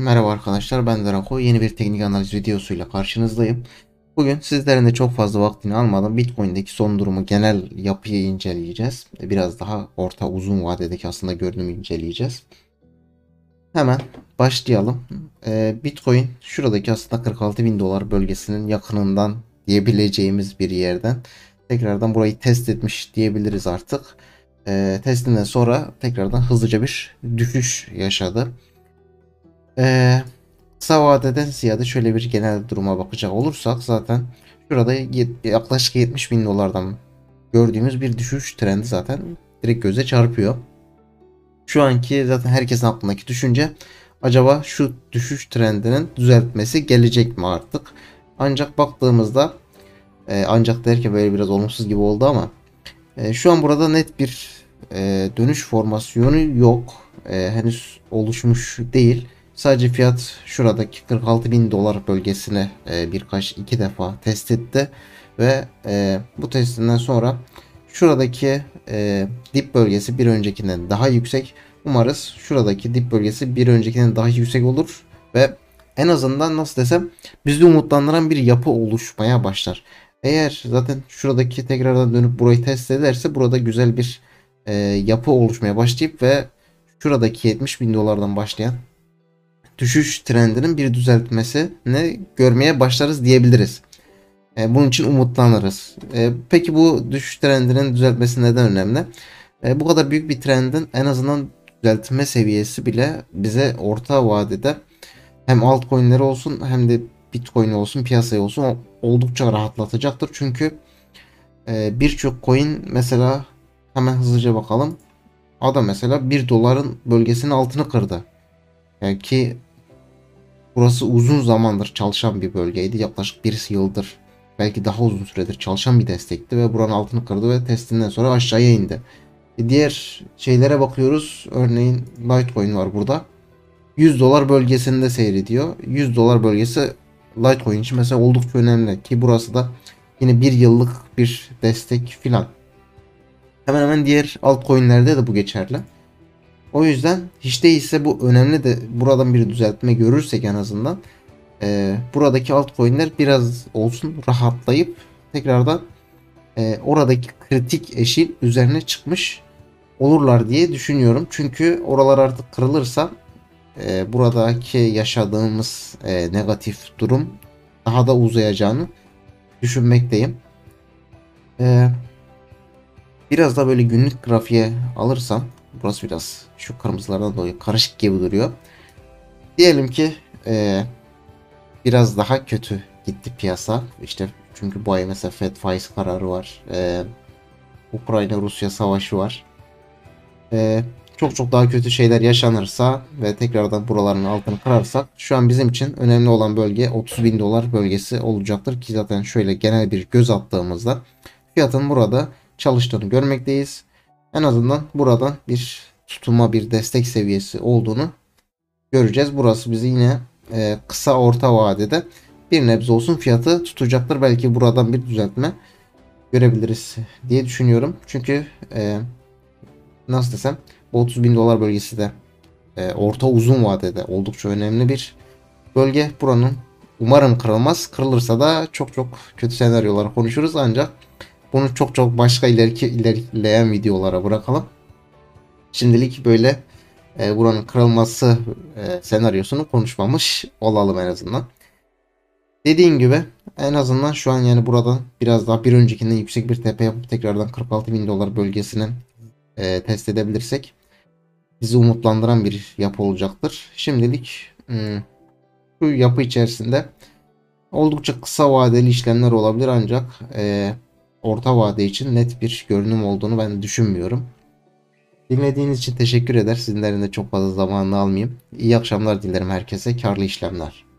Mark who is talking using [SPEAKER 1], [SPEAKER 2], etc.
[SPEAKER 1] Merhaba arkadaşlar ben Drako. Yeni bir teknik analiz videosuyla karşınızdayım. Bugün sizlerin de çok fazla vaktini almadan Bitcoin'deki son durumu genel yapıyı inceleyeceğiz. Biraz daha orta uzun vadedeki aslında görünümü inceleyeceğiz. Hemen başlayalım. Ee, Bitcoin şuradaki aslında 46 bin dolar bölgesinin yakınından diyebileceğimiz bir yerden tekrardan burayı test etmiş diyebiliriz artık. Ee, testinden sonra tekrardan hızlıca bir düşüş yaşadı. Ee, kısa vadeden ziyade şöyle bir genel duruma bakacak olursak zaten şurada yaklaşık 70 bin dolardan gördüğümüz bir düşüş trendi zaten direkt göze çarpıyor. Şu anki zaten herkesin aklındaki düşünce acaba şu düşüş trendinin düzeltmesi gelecek mi artık? Ancak baktığımızda e, ancak derken böyle biraz olumsuz gibi oldu ama e, şu an burada net bir e, dönüş formasyonu yok. E, henüz oluşmuş değil. Sadece fiyat şuradaki 46 bin dolar bölgesine e, birkaç iki defa test etti. Ve e, bu testinden sonra şuradaki e, dip bölgesi bir öncekinden daha yüksek. Umarız şuradaki dip bölgesi bir öncekinden daha yüksek olur. Ve en azından nasıl desem bizi umutlandıran bir yapı oluşmaya başlar. Eğer zaten şuradaki tekrardan dönüp burayı test ederse burada güzel bir e, yapı oluşmaya başlayıp ve şuradaki 70 bin dolardan başlayan düşüş trendinin bir düzeltmesini görmeye başlarız diyebiliriz. E, bunun için umutlanırız. E, peki bu düşüş trendinin düzeltmesi neden önemli? E, bu kadar büyük bir trendin en azından düzeltme seviyesi bile bize orta vadede hem altcoin'leri olsun hem de Bitcoin olsun piyasaya olsun oldukça rahatlatacaktır. Çünkü e, birçok coin mesela hemen hızlıca bakalım. Ada mesela 1 doların bölgesinin altını kırdı. Yani ki Burası uzun zamandır çalışan bir bölgeydi. Yaklaşık bir yıldır belki daha uzun süredir çalışan bir destekti ve buranın altını kırdı ve testinden sonra aşağıya indi. E diğer şeylere bakıyoruz. Örneğin Litecoin var burada. 100 dolar bölgesinde seyrediyor. 100 dolar bölgesi Litecoin için mesela oldukça önemli ki burası da yine bir yıllık bir destek filan. Hemen hemen diğer altcoin'lerde de bu geçerli. O yüzden hiç değilse bu önemli de buradan bir düzeltme görürsek en azından e, buradaki altcoin'ler biraz olsun rahatlayıp tekrardan e, oradaki kritik eşin üzerine çıkmış olurlar diye düşünüyorum. Çünkü oralar artık kırılırsa e, buradaki yaşadığımız e, negatif durum daha da uzayacağını düşünmekteyim. E, biraz da böyle günlük grafiğe alırsam Burası biraz şu kırmızılardan dolayı karışık gibi duruyor. Diyelim ki e, biraz daha kötü gitti piyasa. İşte çünkü bu ay mesela Fed faiz kararı var. E, Ukrayna-Rusya savaşı var. E, çok çok daha kötü şeyler yaşanırsa ve tekrardan buraların altını kırarsak şu an bizim için önemli olan bölge 30 bin dolar bölgesi olacaktır ki zaten şöyle genel bir göz attığımızda fiyatın burada çalıştığını görmekteyiz en azından buradan bir tutuma bir destek seviyesi olduğunu göreceğiz. Burası bizi yine e, kısa orta vadede bir nebze olsun fiyatı tutacaktır. Belki buradan bir düzeltme görebiliriz diye düşünüyorum. Çünkü e, nasıl desem bu 30 bin dolar bölgesi de e, orta uzun vadede oldukça önemli bir bölge. Buranın umarım kırılmaz. Kırılırsa da çok çok kötü senaryolar konuşuruz ancak bunu çok çok başka ileriki ilerleyen videolara bırakalım. Şimdilik böyle e, buranın kırılması e, senaryosunu konuşmamış olalım en azından. Dediğim gibi en azından şu an yani buradan biraz daha bir öncekinden yüksek bir tepe yapıp tekrardan 46 bin dolar bölgesini e, test edebilirsek bizi umutlandıran bir yapı olacaktır. Şimdilik hmm, bu yapı içerisinde oldukça kısa vadeli işlemler olabilir ancak e, orta vade için net bir görünüm olduğunu ben düşünmüyorum. Dinlediğiniz için teşekkür eder. Sizlerin de çok fazla zamanını almayayım. İyi akşamlar dilerim herkese. Karlı işlemler.